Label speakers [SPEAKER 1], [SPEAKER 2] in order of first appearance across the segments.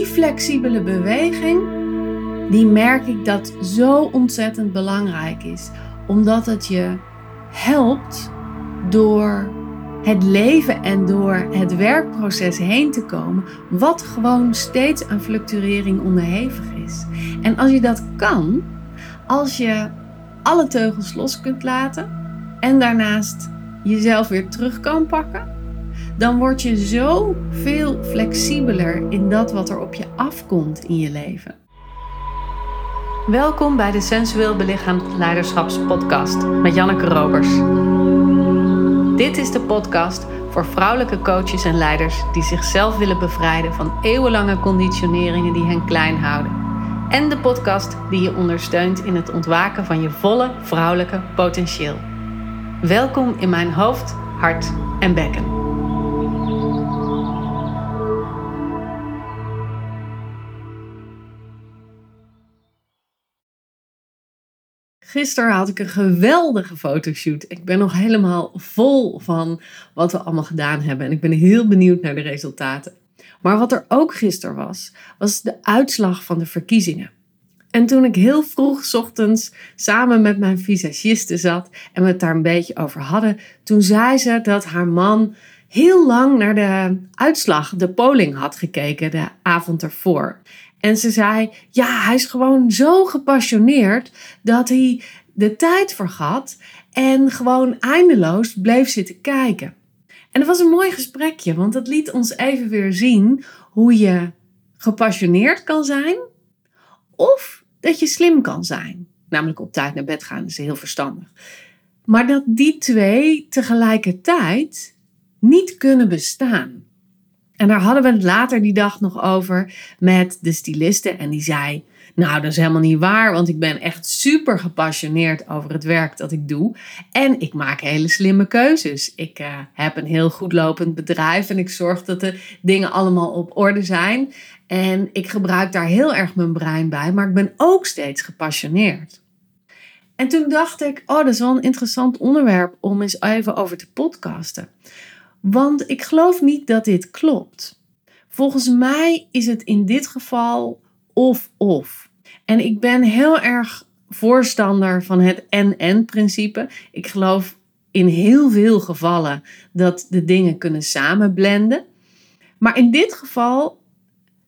[SPEAKER 1] die flexibele beweging, die merk ik dat zo ontzettend belangrijk is. Omdat het je helpt door het leven en door het werkproces heen te komen, wat gewoon steeds aan fluctuering onderhevig is. En als je dat kan, als je alle teugels los kunt laten en daarnaast jezelf weer terug kan pakken, dan word je zo veel flexibeler in dat wat er op je afkomt in je leven. Welkom bij de Sensueel Belichaamd Leiderschapspodcast met Janneke Robers. Dit is de podcast voor vrouwelijke coaches en leiders die zichzelf willen bevrijden van eeuwenlange conditioneringen die hen klein houden. En de podcast die je ondersteunt in het ontwaken van je volle vrouwelijke potentieel. Welkom in mijn hoofd, hart en bekken. Gisteren had ik een geweldige fotoshoot. Ik ben nog helemaal vol van wat we allemaal gedaan hebben. En ik ben heel benieuwd naar de resultaten. Maar wat er ook gisteren was, was de uitslag van de verkiezingen. En toen ik heel vroeg ochtends samen met mijn visagiste zat en we het daar een beetje over hadden, toen zei ze dat haar man heel lang naar de uitslag, de polling had gekeken de avond ervoor. En ze zei: Ja, hij is gewoon zo gepassioneerd dat hij de tijd vergat en gewoon eindeloos bleef zitten kijken. En het was een mooi gesprekje, want het liet ons even weer zien hoe je gepassioneerd kan zijn of dat je slim kan zijn. Namelijk op tijd naar bed gaan is heel verstandig. Maar dat die twee tegelijkertijd niet kunnen bestaan. En daar hadden we het later die dag nog over met de styliste. En die zei: Nou, dat is helemaal niet waar, want ik ben echt super gepassioneerd over het werk dat ik doe. En ik maak hele slimme keuzes. Ik uh, heb een heel goed lopend bedrijf en ik zorg dat de dingen allemaal op orde zijn. En ik gebruik daar heel erg mijn brein bij, maar ik ben ook steeds gepassioneerd. En toen dacht ik: Oh, dat is wel een interessant onderwerp om eens even over te podcasten. Want ik geloof niet dat dit klopt. Volgens mij is het in dit geval of-of. En ik ben heel erg voorstander van het en-en-principe. Ik geloof in heel veel gevallen dat de dingen kunnen samenblenden. Maar in dit geval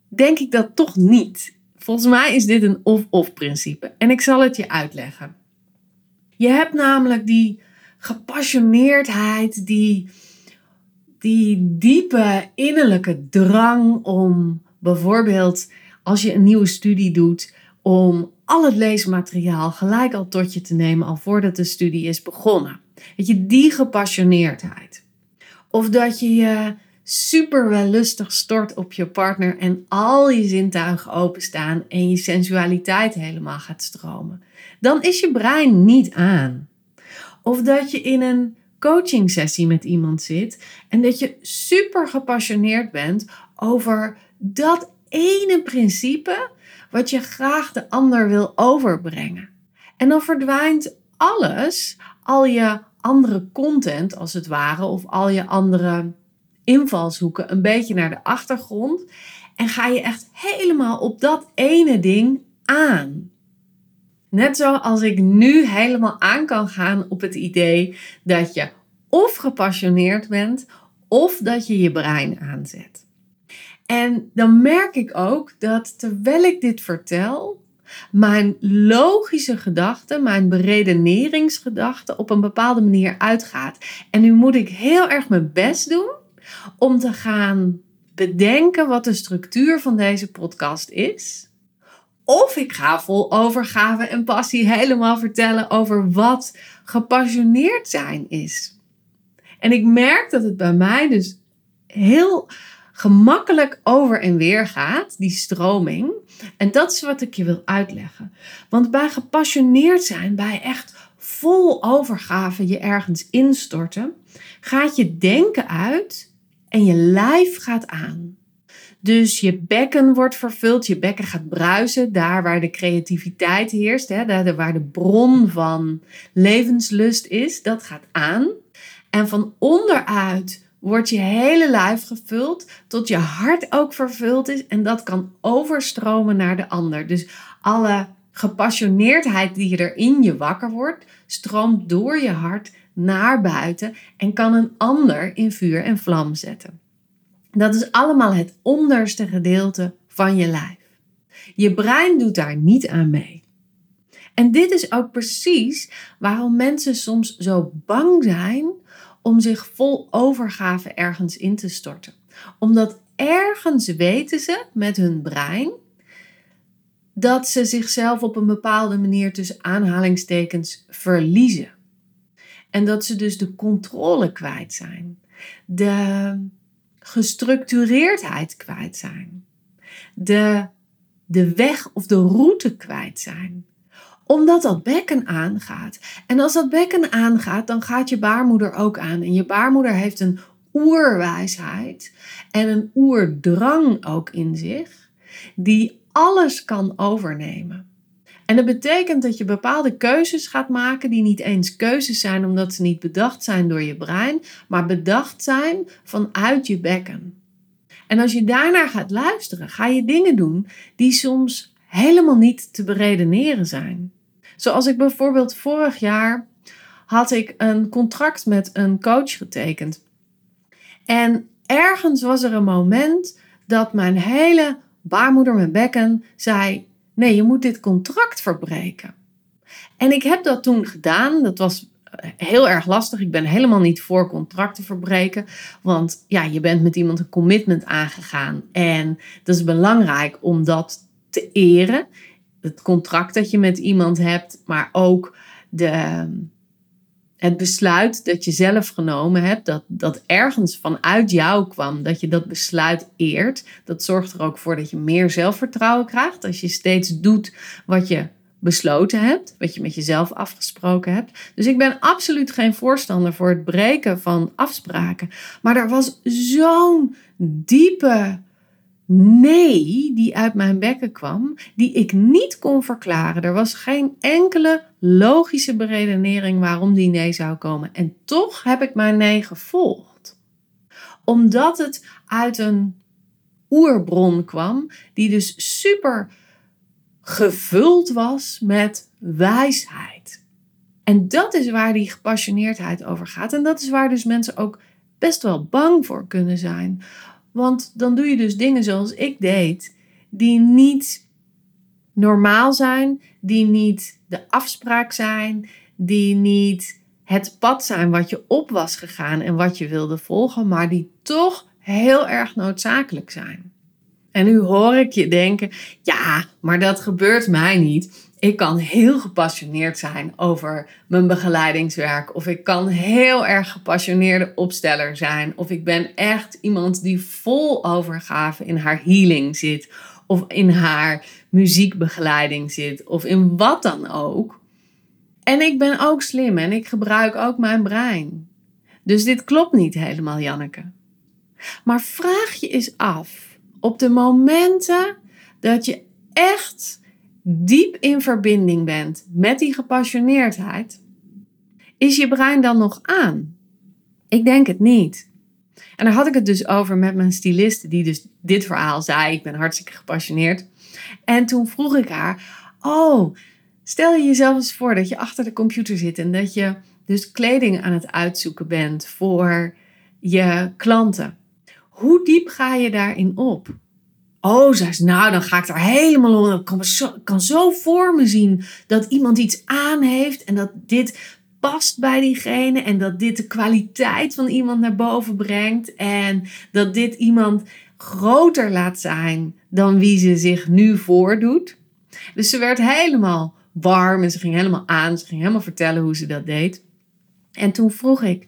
[SPEAKER 1] denk ik dat toch niet. Volgens mij is dit een of-of principe. En ik zal het je uitleggen. Je hebt namelijk die gepassioneerdheid, die die diepe innerlijke drang om bijvoorbeeld als je een nieuwe studie doet, om al het leesmateriaal gelijk al tot je te nemen, al voordat de studie is begonnen. Weet je, die gepassioneerdheid. Of dat je je super wellustig stort op je partner en al je zintuigen openstaan en je sensualiteit helemaal gaat stromen. Dan is je brein niet aan. Of dat je in een coaching sessie met iemand zit en dat je super gepassioneerd bent over dat ene principe wat je graag de ander wil overbrengen. En dan verdwijnt alles, al je andere content als het ware, of al je andere invalshoeken een beetje naar de achtergrond. En ga je echt helemaal op dat ene ding aan. Net zoals ik nu helemaal aan kan gaan op het idee dat je of gepassioneerd bent of dat je je brein aanzet. En dan merk ik ook dat terwijl ik dit vertel, mijn logische gedachte, mijn beredeneringsgedachte op een bepaalde manier uitgaat. En nu moet ik heel erg mijn best doen om te gaan bedenken wat de structuur van deze podcast is. Of ik ga vol overgave en passie helemaal vertellen over wat gepassioneerd zijn is. En ik merk dat het bij mij dus heel gemakkelijk over en weer gaat, die stroming. En dat is wat ik je wil uitleggen. Want bij gepassioneerd zijn, bij echt vol overgave je ergens instorten, gaat je denken uit en je lijf gaat aan. Dus je bekken wordt vervuld, je bekken gaat bruisen, daar waar de creativiteit heerst, hè, daar waar de bron van levenslust is, dat gaat aan. En van onderuit wordt je hele lijf gevuld, tot je hart ook vervuld is en dat kan overstromen naar de ander. Dus alle gepassioneerdheid die er in je wakker wordt, stroomt door je hart naar buiten en kan een ander in vuur en vlam zetten. Dat is allemaal het onderste gedeelte van je lijf. Je brein doet daar niet aan mee. En dit is ook precies waarom mensen soms zo bang zijn om zich vol overgave ergens in te storten. Omdat ergens weten ze met hun brein dat ze zichzelf op een bepaalde manier tussen aanhalingstekens verliezen. En dat ze dus de controle kwijt zijn. De gestructureerdheid kwijt zijn. De, de weg of de route kwijt zijn omdat dat bekken aangaat. En als dat bekken aangaat, dan gaat je baarmoeder ook aan. En je baarmoeder heeft een oerwijsheid en een oerdrang ook in zich, die alles kan overnemen. En dat betekent dat je bepaalde keuzes gaat maken die niet eens keuzes zijn omdat ze niet bedacht zijn door je brein, maar bedacht zijn vanuit je bekken. En als je daarnaar gaat luisteren, ga je dingen doen die soms helemaal niet te beredeneren zijn. Zoals ik bijvoorbeeld vorig jaar had ik een contract met een coach getekend. En ergens was er een moment dat mijn hele baarmoeder, mijn bekken, zei: Nee, je moet dit contract verbreken. En ik heb dat toen gedaan. Dat was heel erg lastig. Ik ben helemaal niet voor contracten verbreken. Want ja, je bent met iemand een commitment aangegaan. En dat is belangrijk om dat te eren het contract dat je met iemand hebt, maar ook de, het besluit dat je zelf genomen hebt, dat, dat ergens vanuit jou kwam, dat je dat besluit eert. Dat zorgt er ook voor dat je meer zelfvertrouwen krijgt als je steeds doet wat je besloten hebt, wat je met jezelf afgesproken hebt. Dus ik ben absoluut geen voorstander voor het breken van afspraken. Maar er was zo'n diepe nee die uit mijn bekken kwam, die ik niet kon verklaren. Er was geen enkele logische beredenering waarom die nee zou komen. En toch heb ik mijn nee gevolgd. Omdat het uit een oerbron kwam, die dus super gevuld was met wijsheid. En dat is waar die gepassioneerdheid over gaat. En dat is waar dus mensen ook best wel bang voor kunnen zijn. Want dan doe je dus dingen zoals ik deed, die niet normaal zijn, die niet de afspraak zijn, die niet het pad zijn wat je op was gegaan en wat je wilde volgen, maar die toch heel erg noodzakelijk zijn. En nu hoor ik je denken: ja, maar dat gebeurt mij niet ik kan heel gepassioneerd zijn over mijn begeleidingswerk. Of ik kan heel erg gepassioneerde opsteller zijn. Of ik ben echt iemand die vol overgave in haar healing zit. Of in haar muziekbegeleiding zit. Of in wat dan ook. En ik ben ook slim en ik gebruik ook mijn brein. Dus dit klopt niet helemaal, Janneke. Maar vraag je eens af op de momenten dat je echt diep in verbinding bent met die gepassioneerdheid, is je brein dan nog aan? Ik denk het niet. En daar had ik het dus over met mijn styliste, die dus dit verhaal zei: Ik ben hartstikke gepassioneerd. En toen vroeg ik haar: Oh, stel je jezelf eens voor dat je achter de computer zit en dat je dus kleding aan het uitzoeken bent voor je klanten. Hoe diep ga je daarin op? Oh, zei ze, nou dan ga ik er helemaal om. Ik kan, zo, kan zo voor me zien dat iemand iets aan heeft en dat dit past bij diegene en dat dit de kwaliteit van iemand naar boven brengt en dat dit iemand groter laat zijn dan wie ze zich nu voordoet. Dus ze werd helemaal warm en ze ging helemaal aan. Ze ging helemaal vertellen hoe ze dat deed. En toen vroeg ik: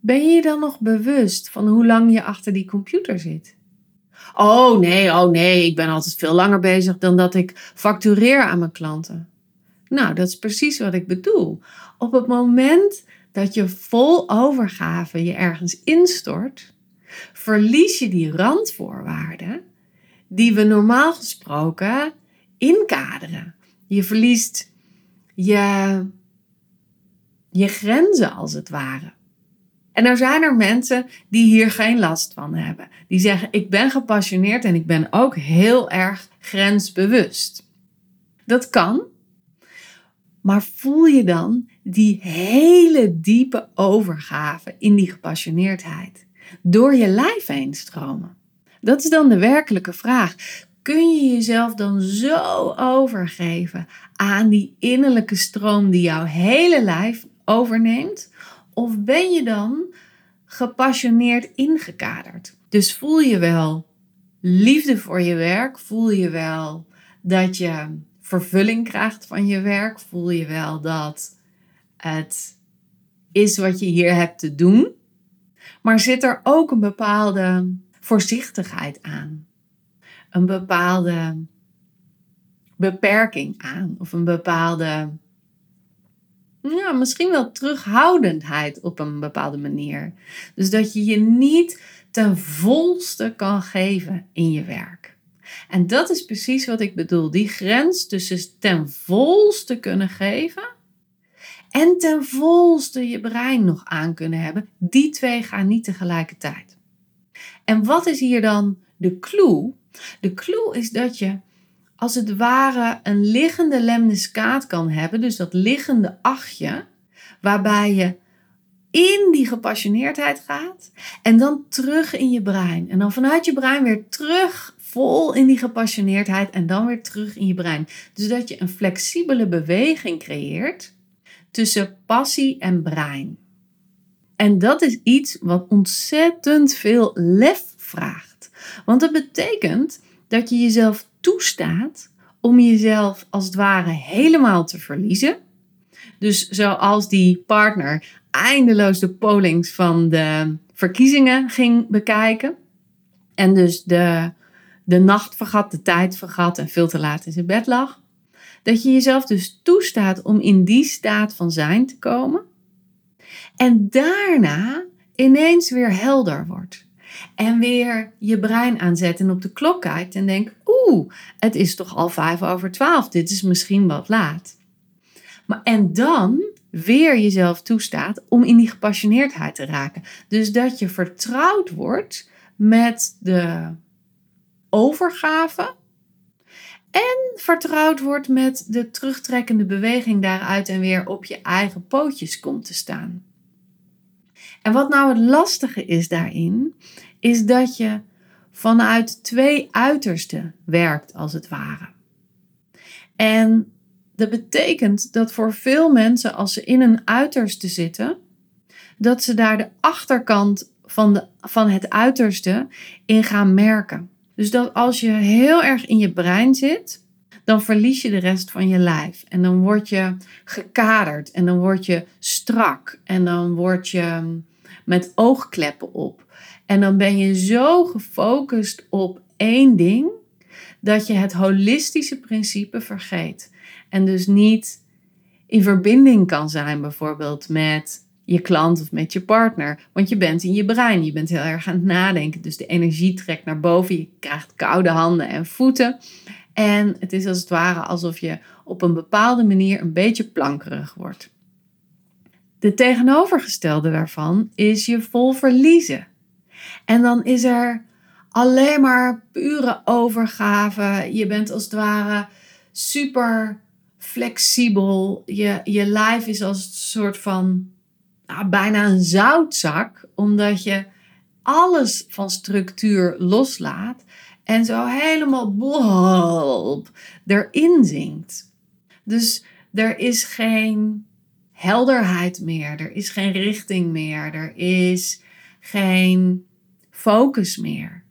[SPEAKER 1] Ben je dan nog bewust van hoe lang je achter die computer zit? Oh nee, oh nee, ik ben altijd veel langer bezig dan dat ik factureer aan mijn klanten. Nou, dat is precies wat ik bedoel. Op het moment dat je vol overgave je ergens instort, verlies je die randvoorwaarden die we normaal gesproken inkaderen. Je verliest je, je grenzen als het ware. En er zijn er mensen die hier geen last van hebben. Die zeggen: Ik ben gepassioneerd en ik ben ook heel erg grensbewust. Dat kan. Maar voel je dan die hele diepe overgave in die gepassioneerdheid door je lijf heen stromen? Dat is dan de werkelijke vraag. Kun je jezelf dan zo overgeven aan die innerlijke stroom die jouw hele lijf overneemt? Of ben je dan gepassioneerd ingekaderd? Dus voel je wel liefde voor je werk? Voel je wel dat je vervulling krijgt van je werk? Voel je wel dat het is wat je hier hebt te doen? Maar zit er ook een bepaalde voorzichtigheid aan? Een bepaalde beperking aan? Of een bepaalde ja, misschien wel terughoudendheid op een bepaalde manier. Dus dat je je niet ten volste kan geven in je werk. En dat is precies wat ik bedoel. Die grens tussen ten volste kunnen geven en ten volste je brein nog aan kunnen hebben. Die twee gaan niet tegelijkertijd. En wat is hier dan de clue? De clue is dat je als het ware een liggende lemniscaat kan hebben, dus dat liggende achtje, waarbij je in die gepassioneerdheid gaat en dan terug in je brein. En dan vanuit je brein weer terug vol in die gepassioneerdheid en dan weer terug in je brein. Dus dat je een flexibele beweging creëert tussen passie en brein. En dat is iets wat ontzettend veel lef vraagt. Want dat betekent dat je jezelf toestaat om jezelf als het ware helemaal te verliezen. Dus zoals die partner eindeloos de pollings van de verkiezingen ging bekijken. En dus de, de nacht vergat, de tijd vergat en veel te laat in zijn bed lag. Dat je jezelf dus toestaat om in die staat van zijn te komen. En daarna ineens weer helder wordt. En weer je brein aanzet en op de klok kijkt en denkt: Oeh, het is toch al vijf over twaalf. Dit is misschien wat laat. Maar en dan weer jezelf toestaat om in die gepassioneerdheid te raken. Dus dat je vertrouwd wordt met de overgave en vertrouwd wordt met de terugtrekkende beweging daaruit en weer op je eigen pootjes komt te staan. En wat nou het lastige is daarin, is dat je vanuit twee uitersten werkt, als het ware. En dat betekent dat voor veel mensen, als ze in een uiterste zitten, dat ze daar de achterkant van, de, van het uiterste in gaan merken. Dus dat als je heel erg in je brein zit, dan verlies je de rest van je lijf. En dan word je gekaderd en dan word je strak en dan word je met oogkleppen op. En dan ben je zo gefocust op één ding dat je het holistische principe vergeet. En dus niet in verbinding kan zijn, bijvoorbeeld met je klant of met je partner. Want je bent in je brein, je bent heel erg aan het nadenken. Dus de energie trekt naar boven, je krijgt koude handen en voeten. En het is als het ware alsof je op een bepaalde manier een beetje plankerig wordt. De tegenovergestelde daarvan is je vol verliezen. En dan is er alleen maar pure overgave. Je bent als het ware super flexibel. Je, je lijf is als een soort van nou, bijna een zoutzak, omdat je alles van structuur loslaat en zo helemaal bolp erin zinkt. Dus er is geen helderheid meer, er is geen richting meer, er is geen focus meer.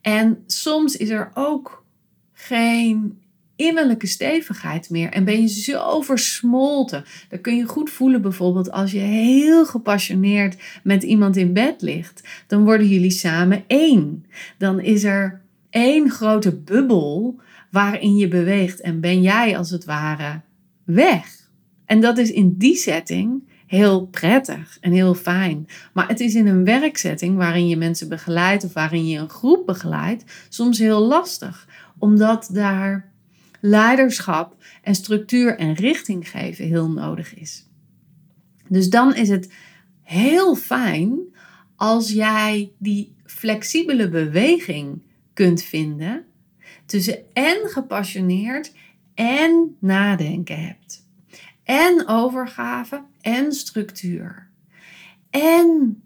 [SPEAKER 1] En soms is er ook geen innerlijke stevigheid meer en ben je zo versmolten. Dat kun je goed voelen bijvoorbeeld als je heel gepassioneerd met iemand in bed ligt. Dan worden jullie samen één. Dan is er één grote bubbel waarin je beweegt en ben jij als het ware weg. En dat is in die setting heel prettig en heel fijn. Maar het is in een werksetting waarin je mensen begeleidt of waarin je een groep begeleidt, soms heel lastig. Omdat daar leiderschap en structuur en richting geven heel nodig is. Dus dan is het heel fijn als jij die flexibele beweging kunt vinden tussen en gepassioneerd en nadenken hebt. En overgave en structuur. En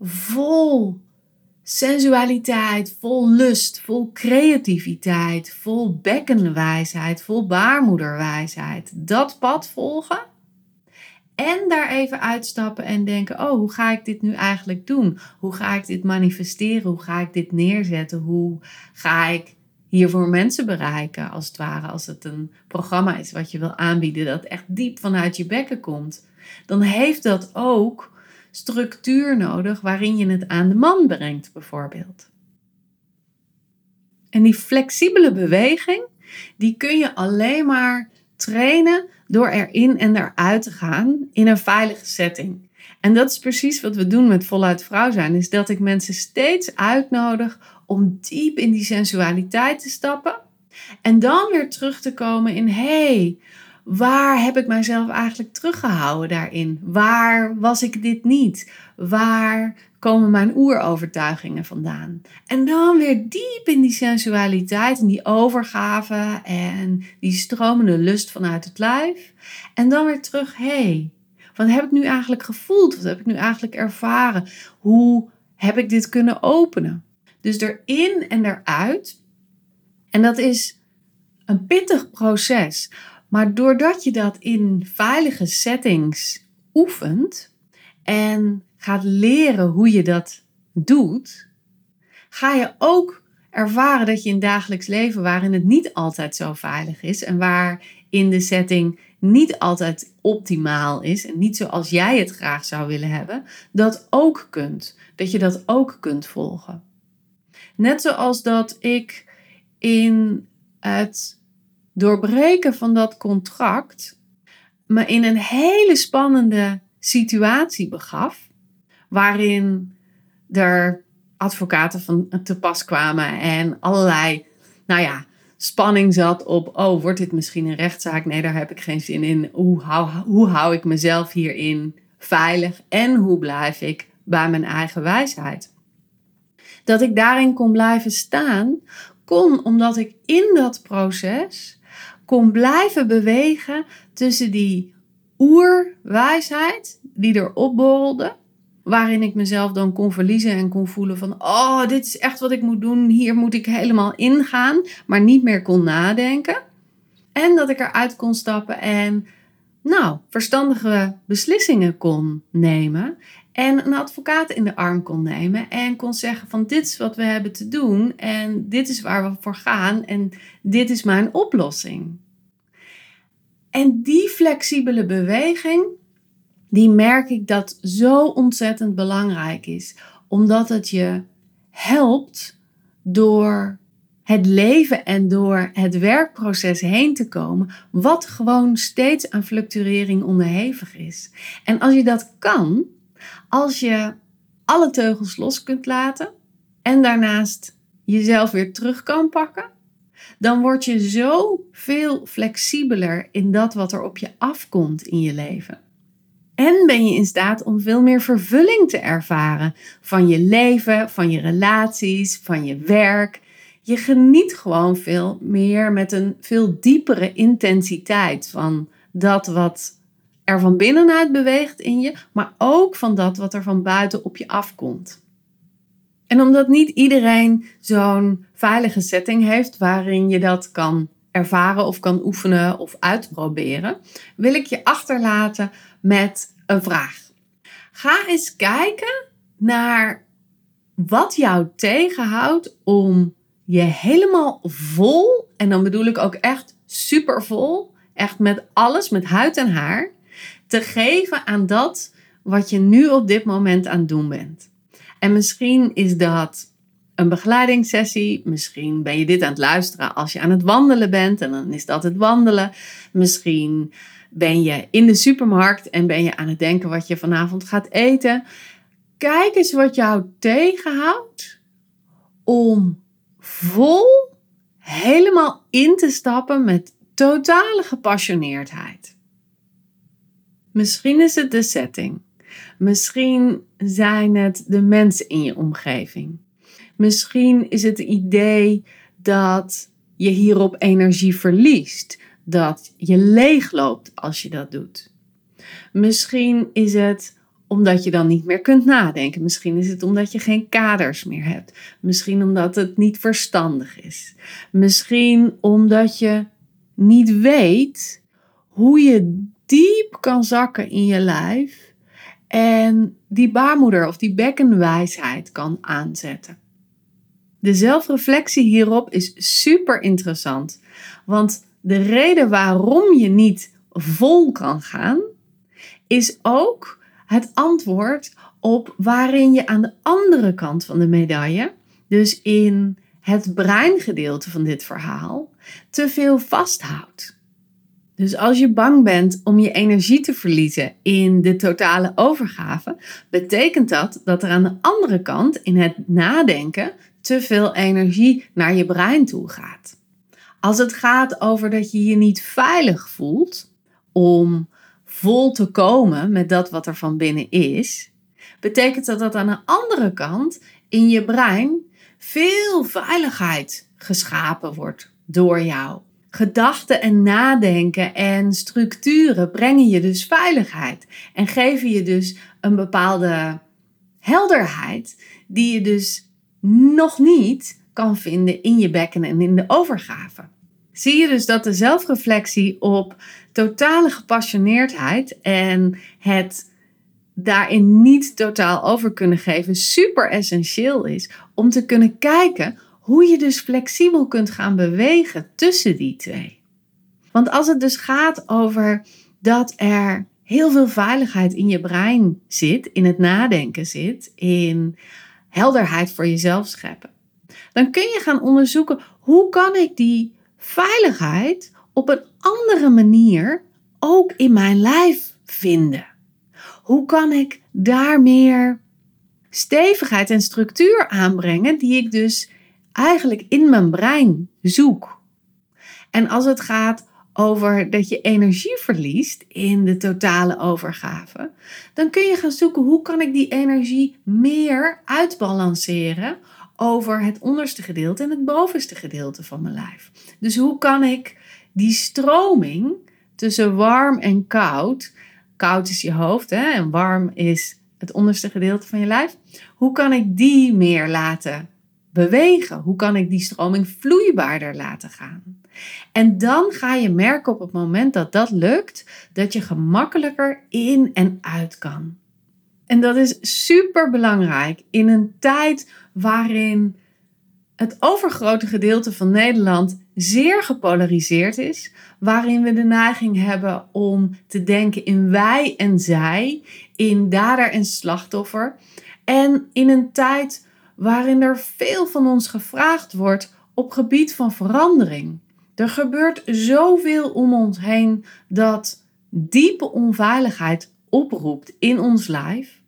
[SPEAKER 1] vol sensualiteit, vol lust, vol creativiteit, vol bekkenwijsheid, vol baarmoederwijsheid. Dat pad volgen. En daar even uitstappen en denken: oh, hoe ga ik dit nu eigenlijk doen? Hoe ga ik dit manifesteren? Hoe ga ik dit neerzetten? Hoe ga ik hiervoor mensen bereiken, als het ware, als het een programma is wat je wil aanbieden, dat echt diep vanuit je bekken komt, dan heeft dat ook structuur nodig waarin je het aan de man brengt, bijvoorbeeld. En die flexibele beweging, die kun je alleen maar trainen door erin en eruit te gaan in een veilige setting. En dat is precies wat we doen met voluit vrouw zijn, is dat ik mensen steeds uitnodig om diep in die sensualiteit te stappen en dan weer terug te komen in hey, waar heb ik mijzelf eigenlijk teruggehouden daarin? Waar was ik dit niet? Waar komen mijn oerovertuigingen vandaan? En dan weer diep in die sensualiteit en die overgave en die stromende lust vanuit het lijf. En dan weer terug, hé, hey, wat heb ik nu eigenlijk gevoeld? Wat heb ik nu eigenlijk ervaren? Hoe heb ik dit kunnen openen? Dus erin en eruit. En dat is een pittig proces. Maar doordat je dat in veilige settings oefent en gaat leren hoe je dat doet, ga je ook ervaren dat je in dagelijks leven, waarin het niet altijd zo veilig is en waarin de setting niet altijd optimaal is en niet zoals jij het graag zou willen hebben, dat ook kunt. Dat je dat ook kunt volgen. Net zoals dat ik in het doorbreken van dat contract me in een hele spannende situatie begaf, waarin er advocaten van te pas kwamen en allerlei, nou ja, spanning zat op, oh, wordt dit misschien een rechtszaak? Nee, daar heb ik geen zin in. Hoe hou, hoe hou ik mezelf hierin veilig en hoe blijf ik bij mijn eigen wijsheid? Dat ik daarin kon blijven staan, kon omdat ik in dat proces kon blijven bewegen tussen die oerwijsheid die er opborrelde, waarin ik mezelf dan kon verliezen en kon voelen van, oh, dit is echt wat ik moet doen, hier moet ik helemaal ingaan, maar niet meer kon nadenken. En dat ik eruit kon stappen en, nou, verstandige beslissingen kon nemen. En een advocaat in de arm kon nemen en kon zeggen van dit is wat we hebben te doen en dit is waar we voor gaan en dit is mijn oplossing. En die flexibele beweging, die merk ik dat zo ontzettend belangrijk is, omdat het je helpt door het leven en door het werkproces heen te komen, wat gewoon steeds aan fluctuering onderhevig is. En als je dat kan, als je alle teugels los kunt laten en daarnaast jezelf weer terug kan pakken, dan word je zo veel flexibeler in dat wat er op je afkomt in je leven. En ben je in staat om veel meer vervulling te ervaren van je leven, van je relaties, van je werk. Je geniet gewoon veel meer met een veel diepere intensiteit van dat wat er van binnenuit beweegt in je, maar ook van dat wat er van buiten op je afkomt. En omdat niet iedereen zo'n veilige setting heeft waarin je dat kan ervaren of kan oefenen of uitproberen, wil ik je achterlaten met een vraag. Ga eens kijken naar wat jou tegenhoudt om je helemaal vol, en dan bedoel ik ook echt super vol, echt met alles, met huid en haar, te geven aan dat wat je nu op dit moment aan het doen bent. En misschien is dat een begeleidingssessie. Misschien ben je dit aan het luisteren als je aan het wandelen bent en dan is dat het wandelen. Misschien ben je in de supermarkt en ben je aan het denken wat je vanavond gaat eten. Kijk eens wat jou tegenhoudt om vol helemaal in te stappen met totale gepassioneerdheid. Misschien is het de setting. Misschien zijn het de mensen in je omgeving. Misschien is het idee dat je hierop energie verliest, dat je leegloopt als je dat doet. Misschien is het omdat je dan niet meer kunt nadenken. Misschien is het omdat je geen kaders meer hebt. Misschien omdat het niet verstandig is. Misschien omdat je niet weet hoe je diep kan zakken in je lijf en die baarmoeder of die bekkenwijsheid kan aanzetten. De zelfreflectie hierop is super interessant, want de reden waarom je niet vol kan gaan, is ook het antwoord op waarin je aan de andere kant van de medaille, dus in het breingedeelte van dit verhaal, te veel vasthoudt. Dus als je bang bent om je energie te verliezen in de totale overgave, betekent dat dat er aan de andere kant in het nadenken te veel energie naar je brein toe gaat. Als het gaat over dat je je niet veilig voelt om vol te komen met dat wat er van binnen is, betekent dat dat aan de andere kant in je brein veel veiligheid geschapen wordt door jou. Gedachten en nadenken en structuren brengen je dus veiligheid en geven je dus een bepaalde helderheid die je dus nog niet kan vinden in je bekken en in de overgave. Zie je dus dat de zelfreflectie op totale gepassioneerdheid en het daarin niet totaal over kunnen geven super essentieel is om te kunnen kijken hoe je dus flexibel kunt gaan bewegen tussen die twee. Want als het dus gaat over dat er heel veel veiligheid in je brein zit, in het nadenken zit, in helderheid voor jezelf scheppen, dan kun je gaan onderzoeken hoe kan ik die veiligheid op een andere manier ook in mijn lijf vinden. Hoe kan ik daar meer stevigheid en structuur aanbrengen die ik dus eigenlijk in mijn brein zoek. En als het gaat over dat je energie verliest in de totale overgave, dan kun je gaan zoeken hoe kan ik die energie meer uitbalanceren over het onderste gedeelte en het bovenste gedeelte van mijn lijf. Dus hoe kan ik die stroming tussen warm en koud, koud is je hoofd hè, en warm is het onderste gedeelte van je lijf, hoe kan ik die meer laten bewegen? Hoe kan ik die stroming vloeibaarder laten gaan? En dan ga je merken op het moment dat dat lukt, dat je gemakkelijker in en uit kan. En dat is super belangrijk in een tijd waarin het overgrote gedeelte van Nederland zeer gepolariseerd is, waarin we de neiging hebben om te denken in wij en zij, in dader en slachtoffer. En in een tijd waarin er veel van ons gevraagd wordt op gebied van verandering. Er gebeurt zoveel om ons heen dat diepe onveiligheid oproept in ons lijf,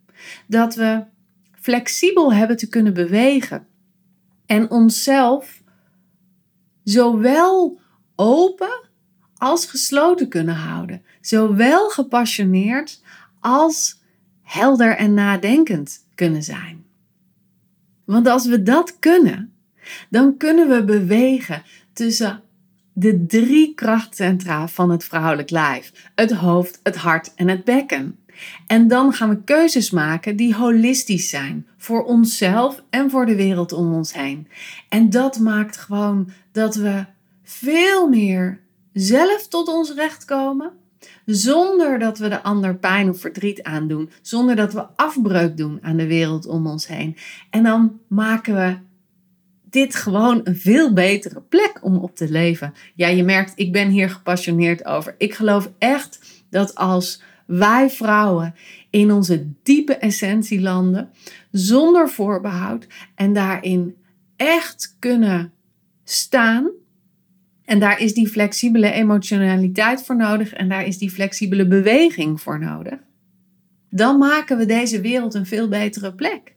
[SPEAKER 1] dat we flexibel hebben te kunnen bewegen en onszelf zowel open als gesloten kunnen houden, zowel gepassioneerd als helder en nadenkend kunnen zijn. Want als we dat kunnen, dan kunnen we bewegen tussen de drie krachtcentra van het vrouwelijk lijf: het hoofd, het hart en het bekken. En dan gaan we keuzes maken die holistisch zijn voor onszelf en voor de wereld om ons heen. En dat maakt gewoon dat we veel meer zelf tot ons recht komen zonder dat we de ander pijn of verdriet aandoen. Zonder dat we afbreuk doen aan de wereld om ons heen. En dan maken we dit gewoon een veel betere plek om op te leven. Ja, je merkt, ik ben hier gepassioneerd over. Ik geloof echt dat als wij vrouwen in onze diepe essentie landen, zonder voorbehoud en daarin echt kunnen staan en daar is die flexibele emotionaliteit voor nodig en daar is die flexibele beweging voor nodig. Dan maken we deze wereld een veel betere plek.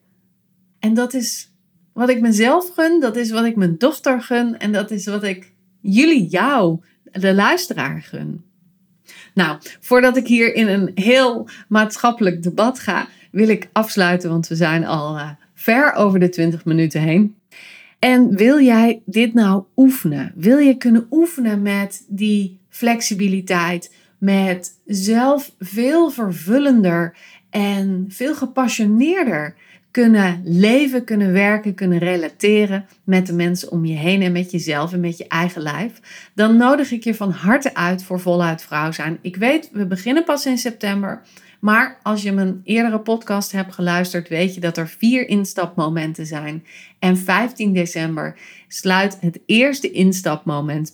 [SPEAKER 1] En dat is wat ik mezelf gun, dat is wat ik mijn dochter gun en dat is wat ik jullie, jou, de luisteraar gun. Nou, voordat ik hier in een heel maatschappelijk debat ga, wil ik afsluiten, want we zijn al uh, ver over de 20 minuten heen. En wil jij dit nou oefenen? Wil je kunnen oefenen met die flexibiliteit, met zelf veel vervullender en veel gepassioneerder kunnen leven, kunnen werken, kunnen relateren met de mensen om je heen en met jezelf en met je eigen lijf, dan nodig ik je van harte uit voor voluit vrouw zijn. Ik weet, we beginnen pas in september. Maar als je mijn eerdere podcast hebt geluisterd, weet je dat er vier instapmomenten zijn. En 15 december sluit het eerste instapmoment.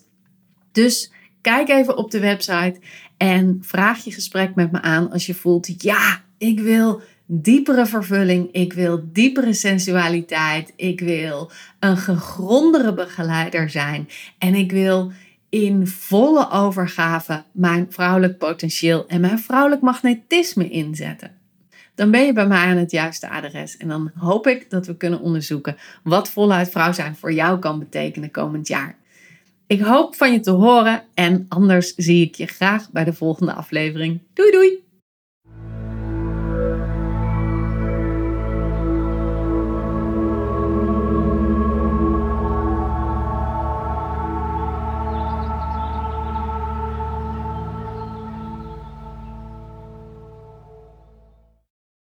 [SPEAKER 1] Dus kijk even op de website en vraag je gesprek met me aan als je voelt: ja, ik wil diepere vervulling, ik wil diepere sensualiteit, ik wil een gegrondere begeleider zijn en ik wil in volle overgave mijn vrouwelijk potentieel en mijn vrouwelijk magnetisme inzetten. Dan ben je bij mij aan het juiste adres en dan hoop ik dat we kunnen onderzoeken wat voluit vrouw zijn voor jou kan betekenen komend jaar. Ik hoop van je te horen en anders zie ik je graag bij de volgende aflevering. Doei doei!